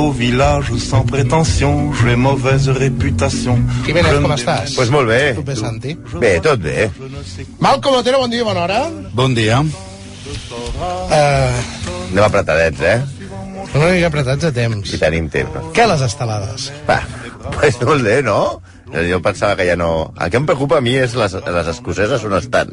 beau village sans prétention, j'ai mauvaise réputation. Jiménez, com estàs? Pues molt bé. Tu bé, Santi? Bé, tot bé. Malcom Otero, bon dia, bona hora. Bon dia. Uh, Anem apretadets, eh? una mica apretats a temps. Si tenim temps. Què les estelades? Va, pues molt bé, no? Jo pensava que ja no... El que em preocupa a mi és les, les escoceses on estan.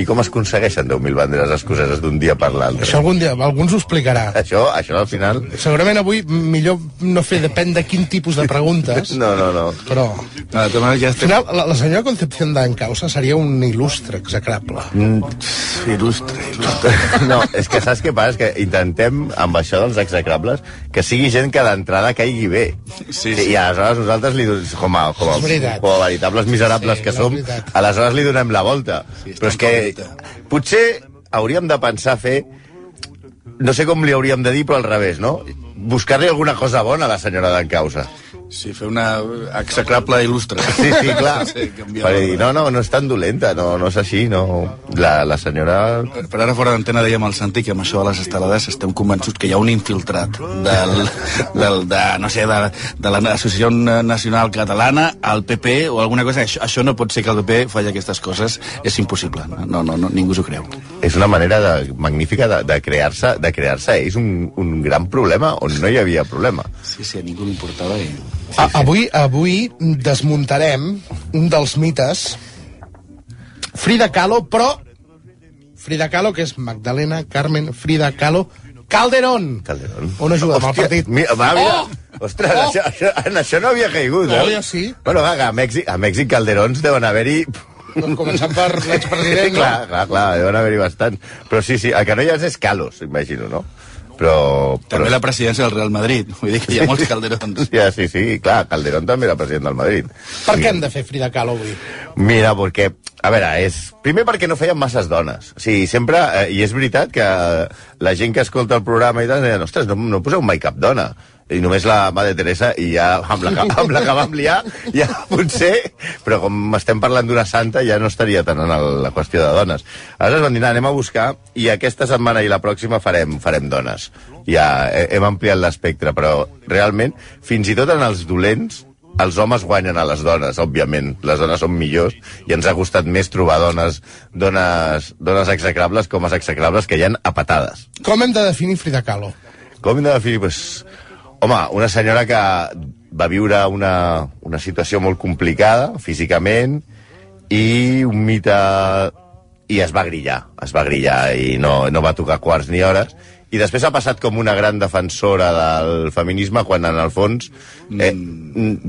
I com es aconsegueixen 10.000 banderes escoceses d'un dia per l'altre. Això algun dia, algú ens ho explicarà. Això, això al final... Segurament avui millor no fer, depèn de quin tipus de preguntes, No, no, no. però... No, manera, ja Al estem... final, la, la senyora Concepción d'Encausa seria un il·lustre execrable. Il·lustre, il·lustre. No, és que saps què passa? És que intentem, amb això dels execrables, que sigui gent que d'entrada caigui bé. Sí, sí. I aleshores nosaltres, li, com, a, com, a, És veritat. com a veritables miserables Sí, que som, veritat. aleshores li donem la volta. Sí, Però és que incògnita. potser hauríem de pensar fer no sé com li hauríem de dir, però al revés, no? Buscar-li alguna cosa bona a la senyora d'en causa. Sí, fer una execrable il·lustre. Sí, sí, clar. Sí, per dir, no, no, no és tan dolenta, no, no és així, no. La, la senyora... Per ara, fora d'antena, dèiem al Santi que amb això de les estelades estem convençuts que hi ha un infiltrat del, del, de, no sé, de, de l'Associació Nacional Catalana al PP o alguna cosa. Això, això no pot ser que el PP faci aquestes coses. És impossible. No, no, no ningú s'ho creu. És una manera de, magnífica de, de crear-se de crear-se ells un, un gran problema on no hi havia problema. Sí, sí, a ningú li importava i... A, avui, avui desmuntarem un dels mites Frida Kahlo, però Frida Kahlo, que és Magdalena Carmen Frida Kahlo Calderón. Calderón. On ajuda amb el partit? Mira, va, mira. Oh! Ostres, Oh! això, això, en això no havia caigut, No, eh? ja sí. Bueno, va, a Mèxic, a Mèxic Calderons deuen haver-hi... Doncs començant per l'expresident, clar, clar, clar, deuen haver-hi bastants. Però sí, sí, el que no hi ha és Calos, imagino, no? Però... També però... la presidència del Real Madrid. Vull dir que hi ha molts calderons. Ja, sí, sí, clar, Calderón també era president del Madrid. Per què hem de fer Frida Kahlo avui? Mira, perquè, a veure, és... Primer perquè no feien masses dones. O sigui, sempre... Eh, I és veritat que la gent que escolta el programa i tal, deien, ostres, no, no poseu mai cap dona. I només la Mare Teresa, i ja amb la, que- amb la que vam liar, ja potser... Però com estem parlant d'una santa, ja no estaria tant en el, la qüestió de dones. Aleshores van dir, "No, anem a buscar, i aquesta setmana i la pròxima farem, farem dones. Ja he- hem ampliat l'espectre, però realment, fins i tot en els dolents, els homes guanyen a les dones, òbviament. Les dones són millors i ens ha costat més trobar dones, dones, dones execrables com les execrables que hi han a patades. Com hem de definir Frida Kahlo? Com hem de definir? Pues, home, una senyora que va viure una, una situació molt complicada físicament i un mite... i es va grillar, es va grillar i no, no va tocar quarts ni hores i després ha passat com una gran defensora del feminisme quan en el fons eh,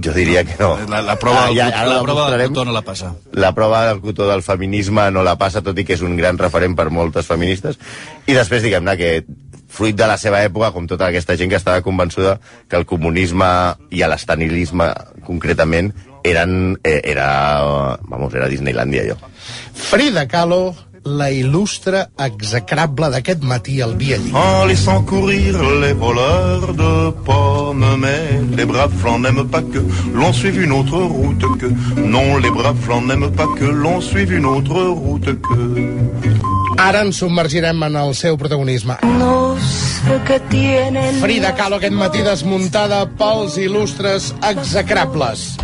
jo diria que no La, la prova, Ah, del, ja, ja, ara la prova del cotó no la passa. la prova del cotó del feminisme no la passa, tot i que és un gran referent per moltes feministes. I després, diguem-ne, que fruit de la seva època, com tota aquesta gent que estava convençuda que el comunisme i l'estanilisme, concretament, eren, eh, era, vamos, era Disneylandia, allò. Frida Kahlo, la il·lustre execrable d'aquest matí al Viallí. En laissant courir les voleurs de pommes, mais les braves flancs n'aiment pas que l'on suive une autre route que. Non, les braves flancs n'aiment pas que l'on suive une autre route que. Ara ens submergirem en el seu protagonisme. No sé qué tienen. Frida Kahlo aquest matí desmuntada pels il·lustres execrables.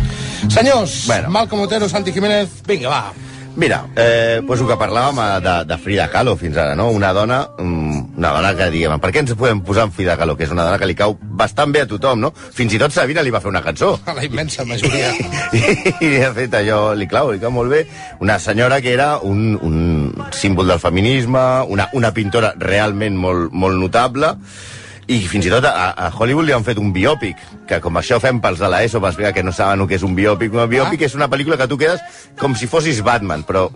Senyors, Bueno. Malcom Otero, Santi Jiménez, vinga, va. Mira, eh, pues el que parlàvem eh, de, de Frida Kahlo fins ara, no? Una dona, mm, una dona que, diguem, per què ens podem posar en Frida Kahlo? Que és una dona que li cau bastant bé a tothom, no? Fins i tot Sabina li va fer una cançó. A la immensa majoria. I, i de fet allò li clau, li cau molt bé. Una senyora que era un, un símbol del feminisme, una, una pintora realment molt, molt notable, i fins i tot a, a Hollywood li han fet un biòpic, que com això fem pels de l'ESO, vas veure que no saben el que és un biòpic. Un biòpic és una pel·lícula que tu quedes com si fossis Batman, però,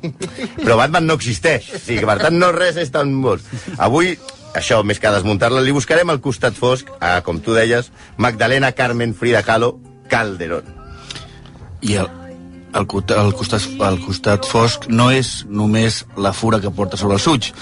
però Batman no existeix. O sigui, que per tant no res és tan bo. Avui això, més que desmuntar-la, li buscarem al costat fosc, a, com tu deies, Magdalena Carmen Frida Kahlo Calderón. I el, el, el, costat, el costat fosc no és només la fura que porta sobre els ulls.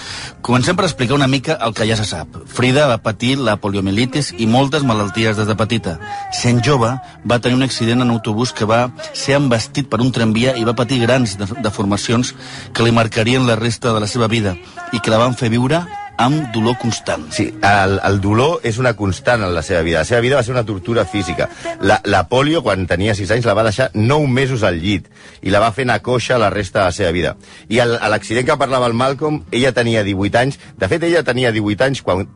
Comencem per explicar una mica el que ja se sap. Frida va patir la poliomielitis i moltes malalties des de petita. Sent jove, va tenir un accident en autobús que va ser embestit per un tramvia i va patir grans de- deformacions que li marcarien la resta de la seva vida i que la van fer viure amb dolor constant. Sí, el, el dolor és una constant en la seva vida. La seva vida va ser una tortura física. La, la polio, quan tenia 6 anys, la va deixar 9 mesos al llit i la va fer anar coixa la resta de la seva vida. I l'accident que parlava el Malcolm, ella tenia 18 anys. De fet, ella tenia 18 anys quan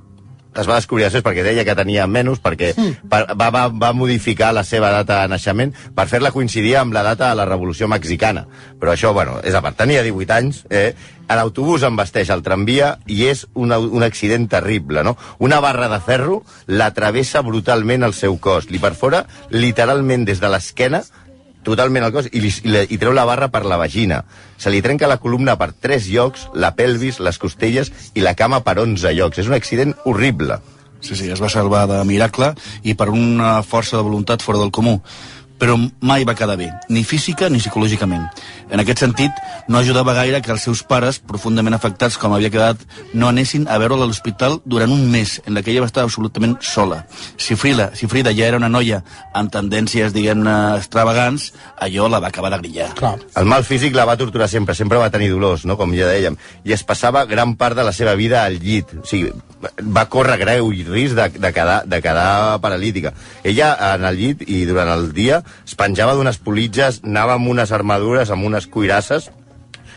es va descobrir després perquè deia que tenia menys, perquè per, va, va, va modificar la seva data de naixement per fer-la coincidir amb la data de la Revolució Mexicana. Però això, bueno, és a part. Tenia 18 anys, eh? l'autobús embasteix el tramvia i és una, un accident terrible, no? Una barra de ferro la travessa brutalment el seu cos, li perfora literalment des de l'esquena totalment el cos i, li, i, li, i treu la barra per la vagina. Se li trenca la columna per tres llocs, la pelvis, les costelles i la cama per 11 llocs. És un accident horrible. Sí, sí, es va salvar de miracle i per una força de voluntat fora del comú. Però mai va quedar bé, ni física ni psicològicament. En aquest sentit, no ajudava gaire que els seus pares, profundament afectats com havia quedat, no anessin a veure-la a l'hospital durant un mes, en la que ella va estar absolutament sola. Si Frida, si Frida ja era una noia amb tendències, diguem-ne, extravagants, allò la va acabar de grillar. Clar. El mal físic la va torturar sempre, sempre va tenir dolors, no? com ja dèiem, i es passava gran part de la seva vida al llit. O sigui, va córrer greu i risc de, de, quedar, de quedar paralítica. Ella, en el llit i durant el dia, es penjava d'unes politges, anava amb unes armadures, amb unes cuirasses,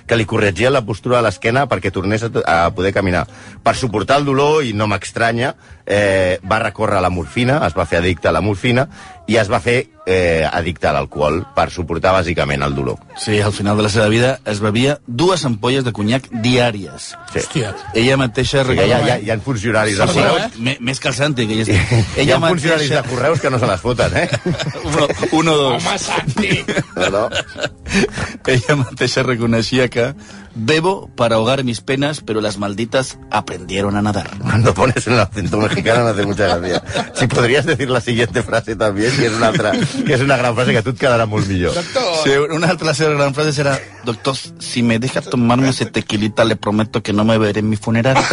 que li corregien la postura de l'esquena perquè tornés a, a poder caminar. Per suportar el dolor, i no m'estranya, eh, va recórrer a la morfina, es va fer addicte a la morfina, i es va fer eh, addicte a l'alcohol per suportar bàsicament el dolor. Sí, al final de la seva vida es bevia dues ampolles de conyac diàries. Sí. Hòstia. Ella mateixa... Ha, hi, ha, hi, ha, hi ha funcionaris de Sí, correus... eh? Me- Més que el Santi, que ja és... Hi ha funcionaris de correus que no se les foten, eh? Uno, uno dos. Home, Santi! No, no. Ella mateixa reconeixia que bebo para ahogar mis penas, pero las malditas aprendieron a nadar. Cuando pones el acento mexicano me hace mucha gracia. Si podrías decir la siguiente frase también, que es una, altra, que es una gran frase que a tu et quedarà molt millor. Sí, una seves grans frases era Doctor, si me deja tomarme ese tequilita, le prometo que no me veré en mi funeral.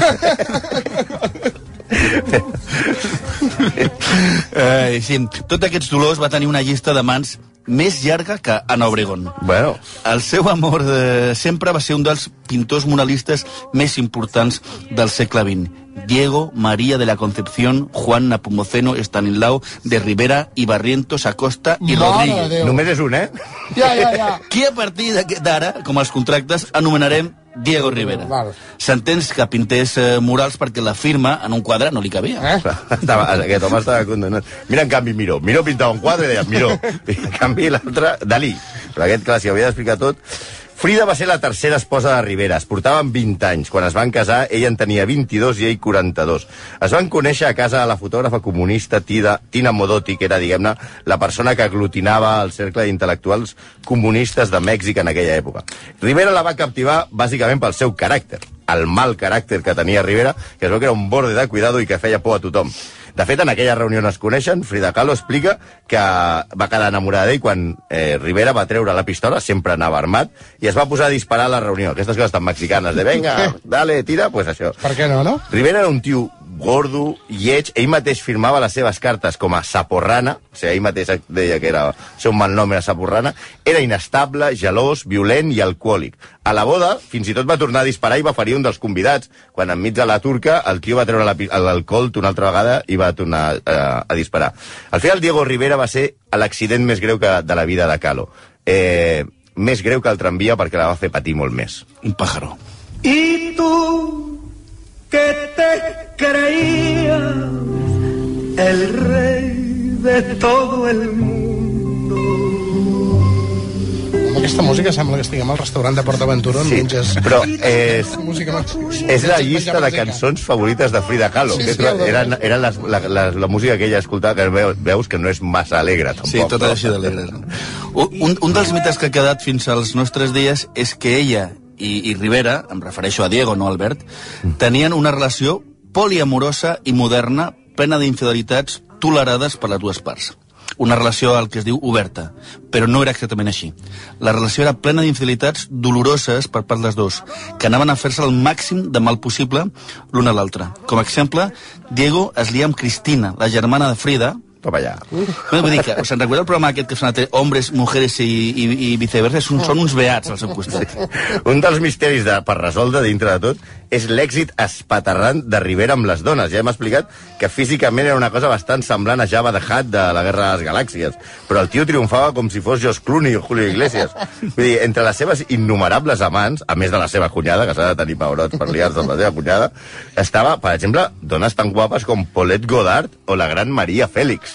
eh, sí, tots aquests dolors va tenir una llista de mans més llarga que Ana Obregón. Bueno, El seu amor de sempre va ser un dels pintors muralistes més importants del segle XX. Diego María de la Concepción, Juan Napomuceno, Estanislao de Rivera y Barrientos Acosta i Mare Rodríguez. Déu. només és un, eh? Ja, ja, ja. Qui a partir d'ara, com els contractes, anomenarem Diego Rivera. Val. S'entens que pintés eh, murals perquè la firma en un quadre no li cabia. Eh? Estava, aquest home estava condemnat. Mira, en canvi, Miró. Miró pintava un quadre i deia, Miró. I en canvi, l'altre, Dalí. Però aquest, clar, si havia d'explicar tot... Frida va ser la tercera esposa de Rivera. Es portaven 20 anys. Quan es van casar, ella en tenia 22 i ell 42. Es van conèixer a casa de la fotògrafa comunista Tida, Tina Modotti, que era, diguem-ne, la persona que aglutinava el cercle d'intel·lectuals comunistes de Mèxic en aquella època. Rivera la va captivar bàsicament pel seu caràcter, el mal caràcter que tenia Rivera, que es veu que era un borde de cuidado i que feia por a tothom. De fet, en aquella reunió on es coneixen, Frida Kahlo explica que va quedar enamorada d'ell quan eh, Rivera va treure la pistola, sempre anava armat, i es va posar a disparar a la reunió. Aquestes coses tan mexicanes, de venga, dale, tira, pues això. Per què no, no? Rivera era un tio gordo, lleig, ell mateix firmava les seves cartes com a Saporrana, o sigui, ell mateix deia que era, el seu malnom era Saporrana, era inestable, gelós, violent i alcohòlic. A la boda, fins i tot va tornar a disparar i va ferir un dels convidats, quan enmig de la turca el tio va treure l'alcohol una altra vegada i va tornar eh, a disparar. Al final, Diego Rivera va ser l'accident més greu que, de la vida de Calo. Eh, més greu que el tramvia perquè la va fer patir molt més. Un pájaro. Y tú que te creías el rey de todo el mundo. Amb aquesta música sembla que estiguem al restaurant de PortAventura on Sí, menges... però és, Música és la llista de cançons favorites de Frida Kahlo. Sí, que sí, la, el- eren, eren les, la, la, la música que ella escoltava, que veus, que no és massa alegre, tampoc. Sí, tot així d'alegre. No? Un, un dels mites que ha quedat fins als nostres dies és que ella i, i Rivera, em refereixo a Diego, no Albert, tenien una relació poliamorosa i moderna, plena d'infidelitats tolerades per les dues parts. Una relació al que es diu oberta, però no era exactament així. La relació era plena d'infidelitats doloroses per part dels dos, que anaven a fer-se el màxim de mal possible l'un a l'altre. Com a exemple, Diego es lia amb Cristina, la germana de Frida, cap allà. No, vull dir que, se'n recorda el programa aquest que s'ha anat Hombres, Mujeres i, i, i viceversa? És un, són uns beats al seu costat. Un dels misteris de, per resoldre dintre de tot és l'èxit espaterrant de Rivera amb les dones. Ja hem explicat que físicament era una cosa bastant semblant a Java de Hutt de la Guerra de les Galàxies, però el tio triomfava com si fos Josh Clooney o Julio Iglesias. Vull dir, entre les seves innumerables amants, a més de la seva cunyada, que s'ha de tenir pebrots per liar-se amb la seva cunyada, estava, per exemple, dones tan guapes com Paulette Goddard o la gran Maria Fèlix.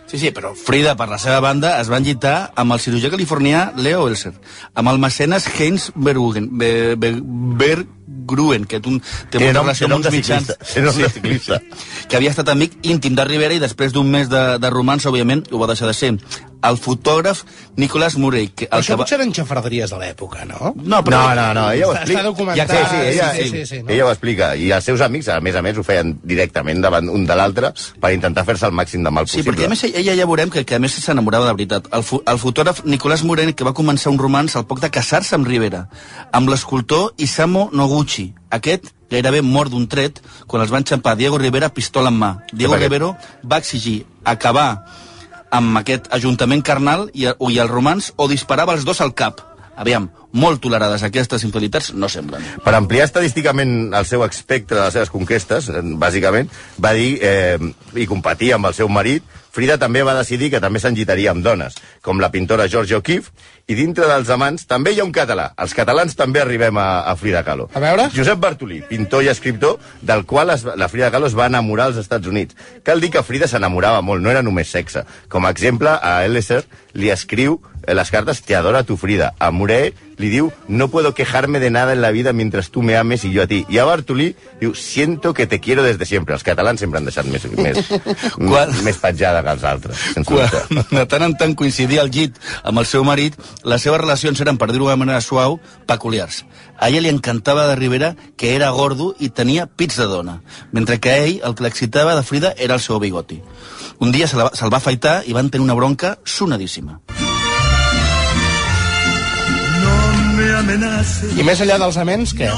Sí, sí, però Frida, per la seva banda, es va enllitar amb el cirurgià californià Leo Elser, amb el mecenes Heinz Berggruen, Be, Be, Berggruen que té, un, té molta nom- relació nom amb uns mitjans... ciclista, té nom de ciclista. que havia estat amic íntim de Rivera i després d'un mes de, de romans, òbviament, ho va deixar de ser. El fotògraf Nicolas Murray, que, el Això que va... potser eren xafarderies de l'època, no? No, No, no, no, ella ho explica. està documentat. Sí, sí, ella, Sí, sí, sí, no? ella ho explica. I els seus amics, a més a més, ho feien directament davant un de l'altre per intentar fer-se el màxim de mal Sí, possible. perquè a més ella ja veurem que, que a més s'enamorava de veritat. El, el fotògraf Nicolás Moreno, que va començar un romanç al poc de casar-se amb Rivera, amb l'escultor Isamu Noguchi. Aquest gairebé mort d'un tret quan els van xampar Diego Rivera pistola en mà. Diego Rivera va exigir acabar amb aquest ajuntament carnal i, i el romans o disparava els dos al cap. Aviam, molt tolerades aquestes infidelitats no semblen. Per ampliar estadísticament el seu espectre de les seves conquestes, eh, bàsicament, va dir, eh, i competir amb el seu marit, Frida també va decidir que també s'enllitaria amb dones, com la pintora Georgia O'Keeffe, i dintre dels amants també hi ha un català. Els catalans també arribem a, a Frida Kahlo. A veure? Josep Bartolí, pintor i escriptor, del qual es, la Frida Kahlo es va enamorar als Estats Units. Cal dir que Frida s'enamorava molt, no era només sexe. Com a exemple, a Eliezer li escriu les cartes Te adora tu Frida. A Moré li diu No puedo quejarme de nada en la vida mientras tú me ames y yo a ti. I a Bartolí diu Siento que te quiero desde siempre. Els catalans sempre han deixat més, més, Quan- més petjada que els altres. Quan de tant en tant coincidia al llit amb el seu marit, les seves relacions eren, per dir-ho de manera suau, peculiars. A ella li encantava de Rivera que era gordo i tenia pits de dona, mentre que a ell el que l'excitava de Frida era el seu bigoti. Un dia se'l va, se va afaitar i van tenir una bronca sonadíssima. I més enllà dels aments, què?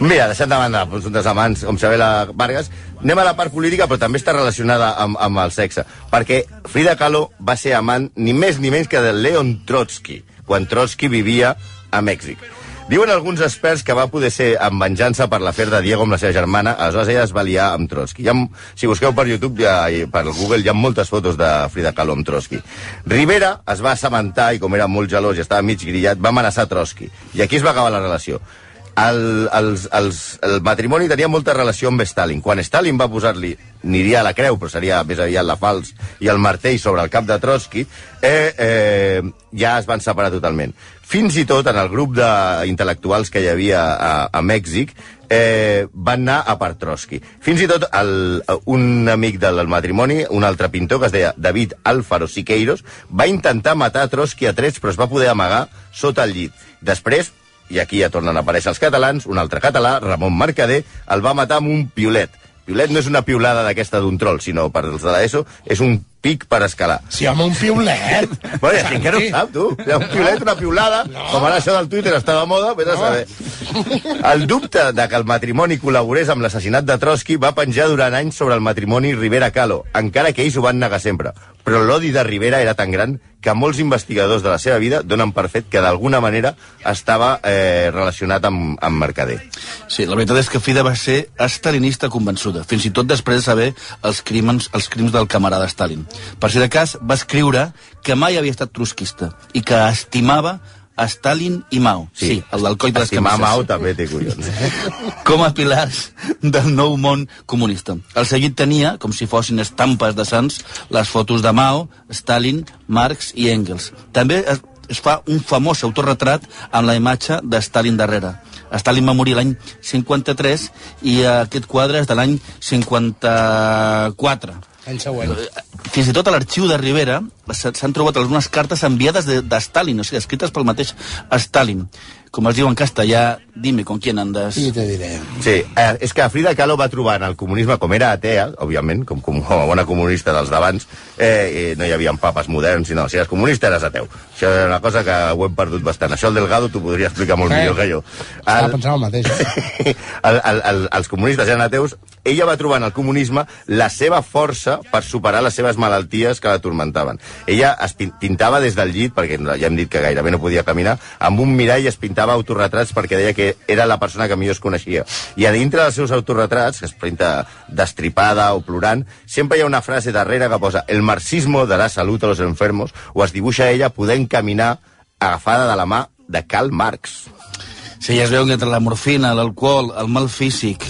Mira, deixant de banda assumptes amants, com Sabela Vargas, anem a la part política, però també està relacionada amb, amb el sexe. Perquè Frida Kahlo va ser amant ni més ni menys que de Leon Trotsky, quan Trotsky vivia a Mèxic. Diuen alguns experts que va poder ser amb venjança per l'afer de Diego amb la seva germana, aleshores ella es va liar amb Trotsky. Ha, si busqueu per YouTube ja, i per Google hi ha moltes fotos de Frida Kahlo amb Trotsky. Rivera es va assabentar i com era molt gelós i estava mig grillat, va amenaçar Trotsky. I aquí es va acabar la relació. El, els, els, el matrimoni tenia molta relació amb Stalin. Quan Stalin va posar-li, aniria a la creu, però seria més aviat la fals, i el martell sobre el cap de Trotsky, eh, eh, ja es van separar totalment. Fins i tot en el grup d'intel·lectuals que hi havia a, a Mèxic, eh, van anar a per Trotsky. Fins i tot el, un amic del matrimoni, un altre pintor que es deia David Álvaro Siqueiros, va intentar matar Trotsky a trets, però es va poder amagar sota el llit. Després, i aquí ja tornen a aparèixer els catalans, un altre català, Ramon Mercader, el va matar amb un piolet. Piolet no és una piulada d'aquesta d'un trol, sinó per als de l'ESO, és un pic per escalar. Sí, home, un piulet. Bueno, gent que no ho sap, tu. Hi ha un piolet, una piulada, no. com ara això del Twitter està de moda, vés a saber. El dubte de que el matrimoni col·laborés amb l'assassinat de Trotsky va penjar durant anys sobre el matrimoni Rivera-Calo, encara que ells ho van negar sempre. Però l'odi de Rivera era tan gran que molts investigadors de la seva vida donen per fet que d'alguna manera estava eh, relacionat amb, amb Mercader. Sí, la veritat és que Frida va ser estalinista convençuda, fins i tot després de saber els crims, els crims del camarada Stalin. Per si de cas, va escriure que mai havia estat trotskista i que estimava a Stalin i Mao. Sí, sí el del coll de les camises. Mao també té collons. com a pilars del nou món comunista. El seguit tenia, com si fossin estampes de sants, les fotos de Mao, Stalin, Marx i Engels. També es, es fa un famós autorretrat amb la imatge de Stalin darrere. Stalin va morir l'any 53 i aquest quadre és de l'any 54. L'any següent. Fins i tot a l'arxiu de Rivera s'han trobat algunes cartes enviades de, de Stalin, o sigui, escrites pel mateix Stalin. Com es diu en castellà, dime con quién andas. I te diré. Sí, eh, és que Frida Kahlo va trobar en el comunisme, com era atea, òbviament, com, com, com a bona comunista dels d'abans, eh, eh, no hi havia papes moderns, sinó si eres comunista eres ateu. Això és una cosa que ho hem perdut bastant. Això el Delgado t'ho podria explicar molt Eh, millor que jo. Estava pensant el mateix. Eh? el, el, el, els comunistes eren ateus ella va trobar en el comunisme la seva força per superar les seves malalties que la turmentaven. Ella es pin- pintava des del llit, perquè ja hem dit que gairebé no podia caminar, amb un mirall es pintava autorretrats perquè deia que era la persona que millor es coneixia. I a dintre dels seus autorretrats, que es pinta destripada o plorant, sempre hi ha una frase darrere que posa el marxismo dará salud a los enfermos, o es dibuixa ella podent caminar agafada de la mà de Karl Marx. Sí, ja es veu que entre la morfina, l'alcohol, el mal físic,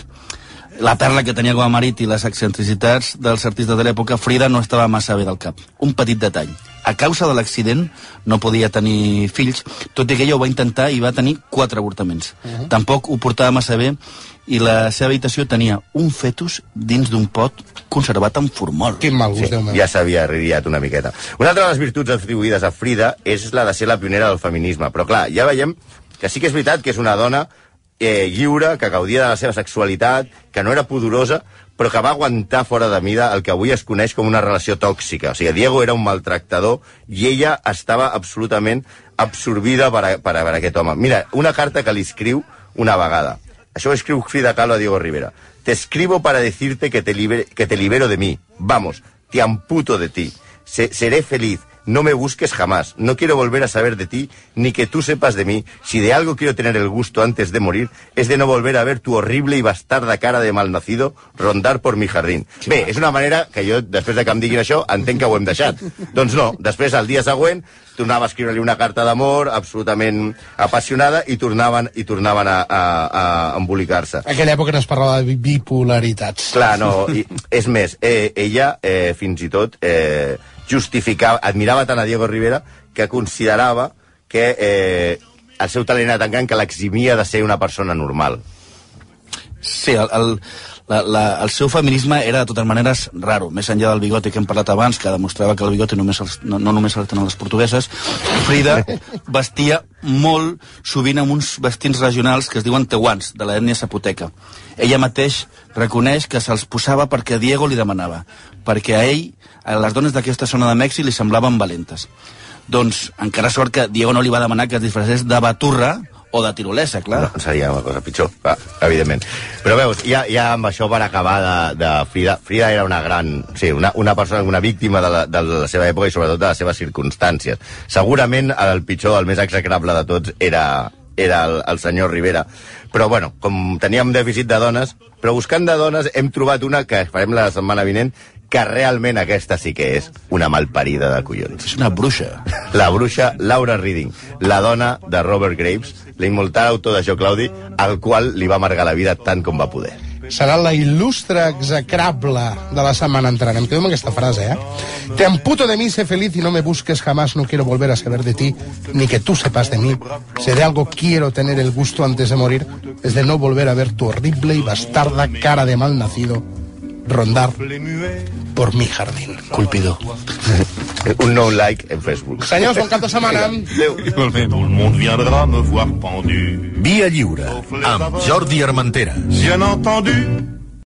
la perla que tenia com a marit i les excentricitats dels artistes de l'època, Frida no estava massa bé del cap. Un petit detall. A causa de l'accident no podia tenir fills, tot i que ella ho va intentar i va tenir quatre avortaments. Uh -huh. Tampoc ho portava massa bé i la seva habitació tenia un fetus dins d'un pot conservat amb formol. Quin mal gust, Sí, Déu meu. ja s'havia riat una miqueta. Una altra de les virtuts atribuïdes a Frida és la de ser la pionera del feminisme. Però clar, ja veiem que sí que és veritat que és una dona eh, lliure, que gaudia de la seva sexualitat, que no era pudorosa, però que va aguantar fora de mida el que avui es coneix com una relació tòxica. O sigui, Diego era un maltractador i ella estava absolutament absorbida per, a, per, a, per aquest home. Mira, una carta que li escriu una vegada. Això ho escriu Frida Kahlo a Diego Rivera. Te escribo para decirte que te, liber- que te libero de mí. Vamos, te amputo de ti. Se- seré feliz. No me busques jamás. No quiero volver a saber de ti, ni que tú sepas de mí. Si de algo quiero tener el gusto antes de morir, es de no volver a ver tu horrible i bastarda cara de malnacido rondar por mi jardín. Bé, és una manera que jo, després de que em diguin això, entenc que ho hem deixat. doncs no, després, el dia següent, tornava a escriure-li una carta d'amor absolutament apassionada i tornaven i tornaven a, a, a embolicar-se. En aquella època no es parlava de bi- bipolaritats. Clar, no, i, és més, eh, ella eh, fins i tot eh, justificava, admirava tant a Diego Rivera que considerava que eh, el seu talent era tan gran que l'eximia de ser una persona normal. Sí, el, el, la, la, el seu feminisme era de totes maneres raro, més enllà del bigoti que hem parlat abans, que demostrava que el bigoti només els, no, no només el tenen les portugueses, Frida vestia molt sovint amb uns vestits regionals que es diuen teuans, de l'ètnia zapoteca. Ella mateix reconeix que se'ls posava perquè Diego li demanava, perquè a ell, a les dones d'aquesta zona de Mèxic li semblaven valentes. Doncs encara sort que Diego no li va demanar que es disfressés de baturra o de tirolesa, clar. No, seria una cosa pitjor, va, evidentment. Però veus, ja, ja amb això per acabar de, de Frida, Frida era una gran, sí, una, una persona, una víctima de la, de la seva època i sobretot de les seves circumstàncies. Segurament el pitjor, el més execrable de tots era, era el, el senyor Rivera. Però, bueno, com teníem dèficit de dones, però buscant de dones hem trobat una que farem la setmana vinent, que realment aquesta sí que és una malparida de collons. És una bruixa. La bruixa Laura Reading, la dona de Robert Graves, l'immortal autor de Jo Claudi, al qual li va amargar la vida tant com va poder. Serà la il·lustre execrable de la setmana entrant. Em quedo amb aquesta frase, eh? Te amputo de mí, sé feliz y no me busques jamás. No quiero volver a saber de ti, ni que tú sepas de mí. Si de algo quiero tener el gusto antes de morir, es de no volver a ver tu horrible y bastarda cara de mal nacido rondar por mi jardín. Colpidor. Un no like en Facebook. Senyors, bon cap de setmana. Adéu. Tout le monde viendra me voir pendu. Via lliure, amb Jordi Armentera. Bien entendu,